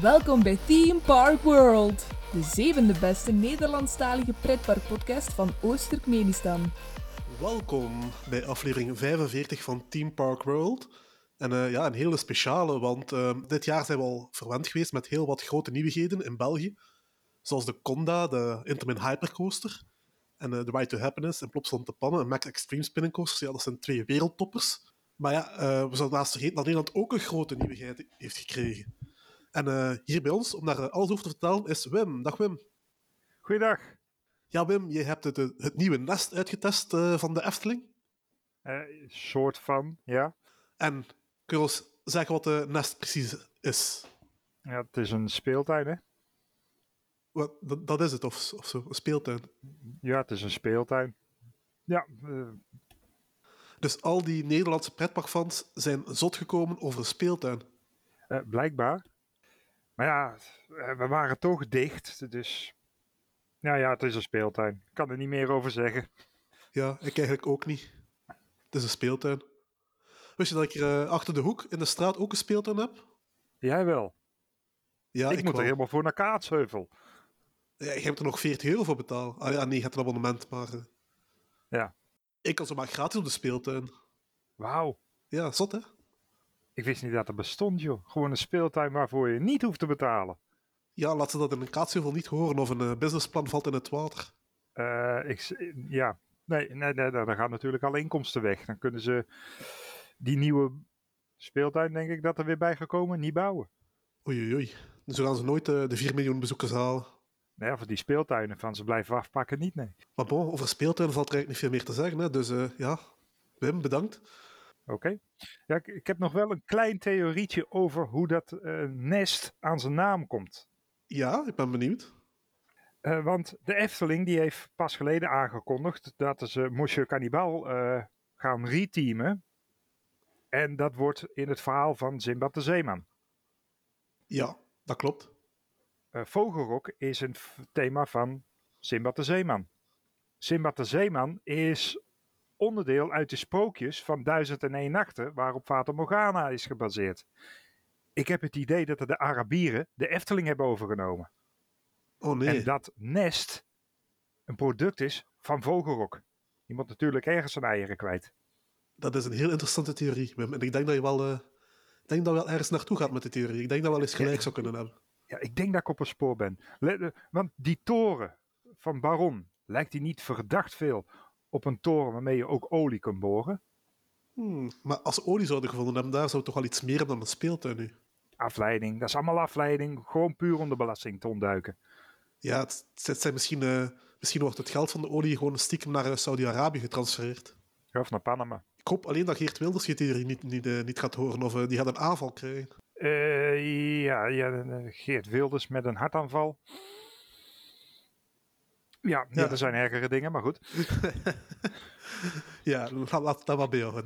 Welkom bij Theme Park World, de zevende beste Nederlandstalige pretparkpodcast van Oost-Turkmenistan. Welkom bij aflevering 45 van Team Park World. En eh, ja, een hele speciale, want eh, dit jaar zijn we al verwend geweest met heel wat grote nieuwigheden in België. Zoals de Conda, de Intamin Hypercoaster, en uh, de Ride to Happiness en Plopsland de Pannen en Max Extreme Spinning Coasters. Ja, dat zijn twee wereldtoppers. Maar ja, we zouden naast vergeten dat Nederland ook een grote nieuwigheid heeft gekregen. En hier bij ons, om daar alles over te vertellen, is Wim. Dag Wim. Goeiedag. Ja, Wim, je hebt het, het nieuwe nest uitgetest van de Efteling. soort van, ja. En kun je ons zeggen wat de nest precies is? Ja, het is een speeltuin, hè? Wat, dat, is het, of, of zo? Een speeltuin? Ja, het is een speeltuin. Ja. Dus al die Nederlandse pretparkfans zijn zot gekomen over een speeltuin? Uh, blijkbaar. Maar ja, we waren toch dicht, dus... Ja, ja, het is een speeltuin. Ik kan er niet meer over zeggen. Ja, ik eigenlijk ook niet. Het is een speeltuin. Wist je dat ik er achter de hoek in de straat ook een speeltuin heb? Jij wel. Ja, ik, moet er helemaal voor naar Kaatsheuvel. Ja, je hebt er nog 40 euro voor betaald. Ah ja, nee, je hebt een abonnement, maar... Uh... Ja. Ik kan zomaar gratis op de speeltuin. Wauw. Ja, zot hè? Ik wist niet dat er bestond, joh. Gewoon een speeltuin waarvoor je niet hoeft te betalen. Ja, laat ze dat in een Kaatsheuvel niet horen of een uh, businessplan valt in het water. Uh, ik, ja, nee, nee, nee, daar gaan natuurlijk alle inkomsten weg. Dan kunnen ze die nieuwe speeltuin, denk ik, dat er weer bij gekomen, niet bouwen. Oei, oei, oei. Dus gaan ze nooit uh, de 4 miljoen bezoekers halen. Nee, of die speeltuinen van ze blijven afpakken, niet, nee. Maar bon, over speeltuinen valt er eigenlijk niet veel meer te zeggen. Hè? Dus ja, Wim, bedankt. Oké. Ja, ik, ik, heb nog wel een klein theorietje over hoe dat uh, nest aan zijn naam komt. Ja, ik ben benieuwd. Uh, want de Efteling die heeft pas geleden aangekondigd dat ze Monsieur Cannibal uh, gaan reteamen. En dat wordt in het verhaal van Zimbad de Zeeman. Ja, dat klopt. Vogelrok is een thema van Simbad de Zeeman. Simbad de Zeeman is onderdeel uit de sprookjes van Duizend en Een Nachten, waarop Fata Morgana is gebaseerd. Ik heb het idee dat de Arabieren de Efteling hebben overgenomen. Oh nee. En dat nest een product is van Vogelrok. Je moet natuurlijk ergens zijn eieren kwijt. Dat is een heel interessante theorie, Wim. En ik denk dat je wel, uh, denk dat wel ergens naartoe gaat met de theorie. Ik denk dat wel eens gelijk ja, zou kunnen hebben. Ja, ik denk dat ik op een spoor ben. Want die toren van Baron, lijkt die niet verdacht veel op een toren waarmee je ook olie kunt boren? Hmm, maar als olie zouden gevonden hebben, daar zou toch wel iets meer hebben dan een speeltuin nu? Afleiding, dat is allemaal afleiding. Gewoon puur om de belasting te ontduiken. Ja, het, het zijn misschien, uh, misschien wordt het geld van de olie gewoon stiekem naar Saudi-Arabië getransfereerd. Ja, of naar Panama. Ik hoop alleen dat Geert Wilders die theorie niet, niet, uh, niet gaat horen of uh, die gaat een aanval krijgen. Ja, ja, Geert Wilders met een hartaanval. Ja, ja, er zijn ergere dingen, maar goed. ja, laat, laat dat maar jou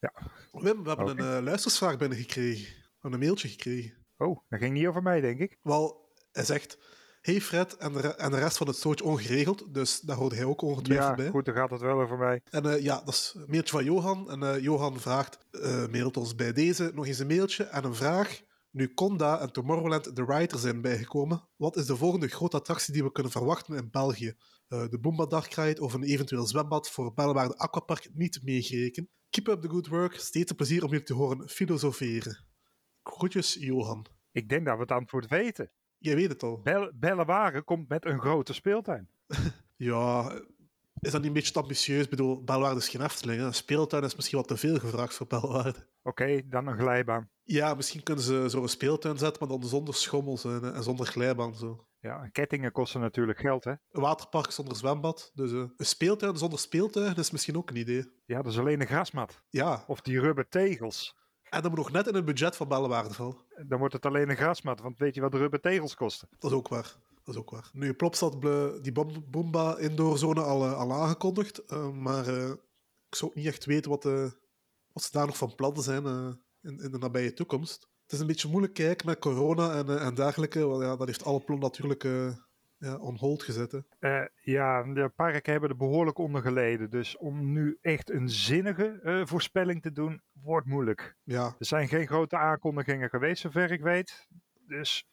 Ja. Wim, we hebben okay. een uh, luistersvraag binnengekregen. We hebben een mailtje gekregen. Oh, dat ging niet over mij, denk ik. Wel, hij zegt... Hey Fred en de, en de rest van het stootje ongeregeld, dus daar hoorde hij ook ongetwijfeld ja, bij. Ja, goed, dan gaat het wel over mij. En uh, ja, dat is een mailtje van Johan. En uh, Johan vraagt, mailt ons bij deze nog eens een mailtje en een vraag. Nu Conda en Tomorrowland de Writer zijn bijgekomen, wat is de volgende grote attractie die we kunnen verwachten in België? de Boomba Darkride of een eventueel zwembad voor Bellewaarde Aquapark niet meegerekend. Keep up the good work, steeds een plezier om jullie te horen filosoferen. Groetjes, Johan. Ik denk dat we het antwoord weten. Jij weet het al. Bel Bellewaren komt met een grote speeltuin. ja, is dat niet een beetje te ambitieus? Ik bedoel, Bellewaarde is geen Efteling. Een speeltuin is misschien wat te veel gevraagd voor Bellewaarde. Oké, okay, dan een glijbaan. Ja, misschien kunnen ze zo'n speeltuin zetten, maar dan zonder schommels en, en zonder glijbaan. Zo. Ja, kettingen kosten natuurlijk geld, hè? Een waterpark zonder zwembad. Dus uh, een speeltuin zonder speeltuin is misschien ook een idee. Ja, dat is alleen een grasmat. Ja. Of die rubber tegels. En dan moet nog net in het budget van Bellewaarde vallen. Dan wordt het alleen een grasmat, want weet je wat de rubber tegels kosten? Dat is ook waar. Dat is ook waar. Nu, Plopstad die Boomba indoorzone al, uh, al aangekondigd, uh, maar uh, ik zou ook niet echt weten wat, wat ze daar nog van plannen zijn in, in, de nabije toekomst. Het is een beetje moeilijk kijken met corona en, en dergelijke, want ja, dat heeft alle plannen natuurlijk ja, on hold gezet. Uh, ja, de parken hebben er behoorlijk onder geleden. Dus om nu echt een zinnige uh, voorspelling te doen, wordt moeilijk. Ja. Er zijn geen grote aankondigingen geweest, zover ik weet. Dus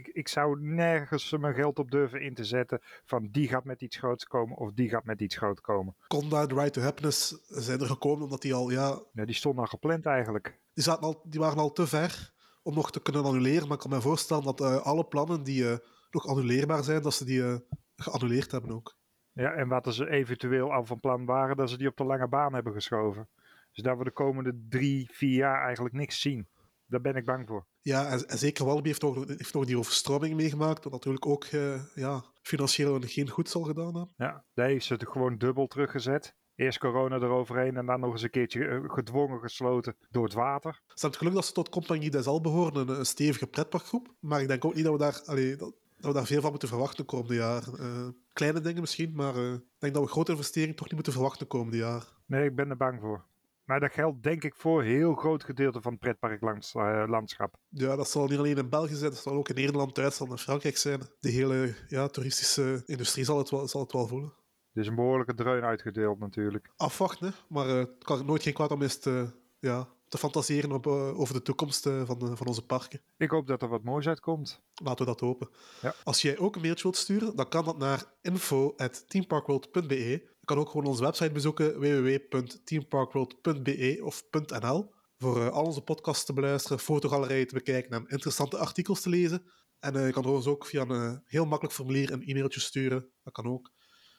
ik, ik zou nergens mijn geld op durven in te zetten van die gaat met iets groots komen of die gaat met iets groots komen. Conda, The Right to Happiness zijn er gekomen omdat die al, ja, Ja, die stonden al gepland eigenlijk. die, zaten al, die waren al te ver om nog te kunnen annuleren. Maar ik kan me voorstellen dat eh, alle plannen die eh, nog annuleerbaar zijn, dat ze die eh, geannuleerd hebben ook. Ja, en wat ze eventueel al van plan waren, dat ze die op de lange baan hebben geschoven. Dus dat we de komende drie, vier jaar eigenlijk niks zien. Daar ben ik bang voor. Ja, en, en zeker Walby heeft nog, heeft die overstroming meegemaakt, wat natuurlijk ook eh, ja, financieel geen goed zal gedaan hebben. Ja, daar heeft ze het gewoon dubbel teruggezet. Eerst corona eroverheen en dan nog eens een keertje eh, gedwongen gesloten door het water. Ze hebben het geluk dat ze tot Compagnie des Al behoren, een, een stevige pretparkgroep. Maar ik denk ook niet dat we daar, allee, dat, dat we daar veel van moeten verwachten de komende jaren. Eh, kleine dingen misschien, maar ik denk dat we grote investeringen toch niet moeten verwachten de komende jaren. Nee, ik ben er bang voor. Maar dat geldt denk ik voor een heel groot gedeelte van het pretparklandschap. Ja, dat zal niet alleen in België zijn, dat zal ook in Nederland, Duitsland en Frankrijk zijn. De hele ja, toeristische industrie zal het wel, zal het wel voelen. Dus een behoorlijke dreun uitgedeeld natuurlijk. Afwachten, maar eh, het kan nooit geen kwaad om eens te, ja, te fantaseren op, eh, over de toekomst eh, van, eh, van onze parken. Ik hoop dat er wat moois uitkomt. Laten we dat hopen. Ja. Als jij ook een mailtje wilt sturen, dan kan dat naar info.teamparkworld.be. Kan ook gewoon onze website bezoeken, www.teamparkworld.be of .nl, voor eh, al onze podcasts te beluisteren, fotogalerijen te bekijken en interessante artikels te lezen. En eh, je kan ons ook via een eh, heel makkelijk formulier een e-mailtje sturen. Dat kan ook.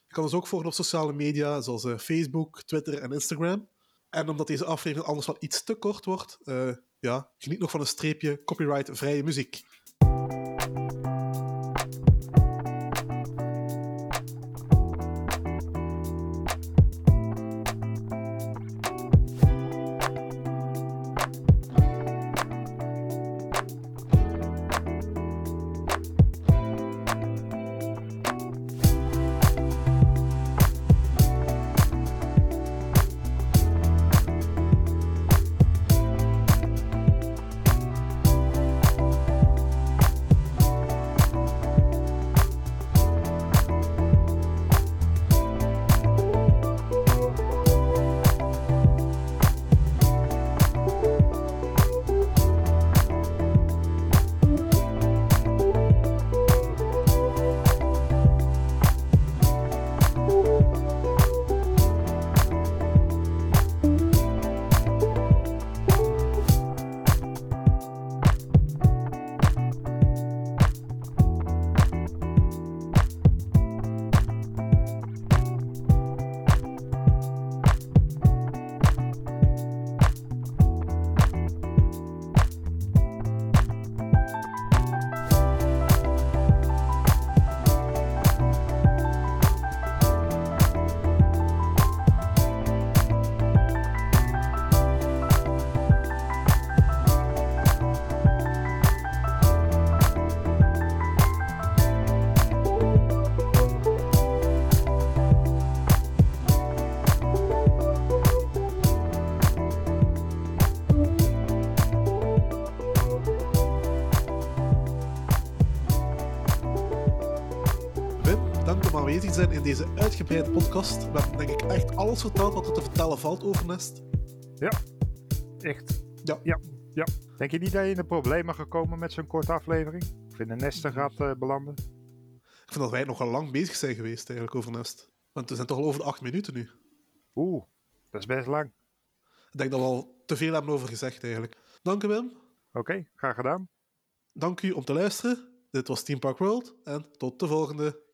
Je kan ons ook volgen op sociale media, zoals Facebook, Twitter en Instagram. En omdat deze aflevering anders wel iets te kort wordt, ja, geniet nog van een streepje copyright-vrije muziek. Dank om aanwezig te zijn in deze uitgebreide podcast. We hebben denk ik echt alles verteld wat er te vertellen valt over Nest. Echt. Ja. Ja, ja. Denk je niet dat je in de problemen gekomen met zo'n korte aflevering? Of in een nesten gaat eh, belanden? Ik vind dat wij nogal lang bezig zijn geweest eigenlijk over Nest. Want we zijn toch al over de acht minuten nu. Oeh, dat is best lang. Ik denk dat we al te veel hebben over gezegd eigenlijk. Dank u Wim. Oké, graag gedaan. Dank u om te luisteren. Dit was Team Park World en tot de volgende.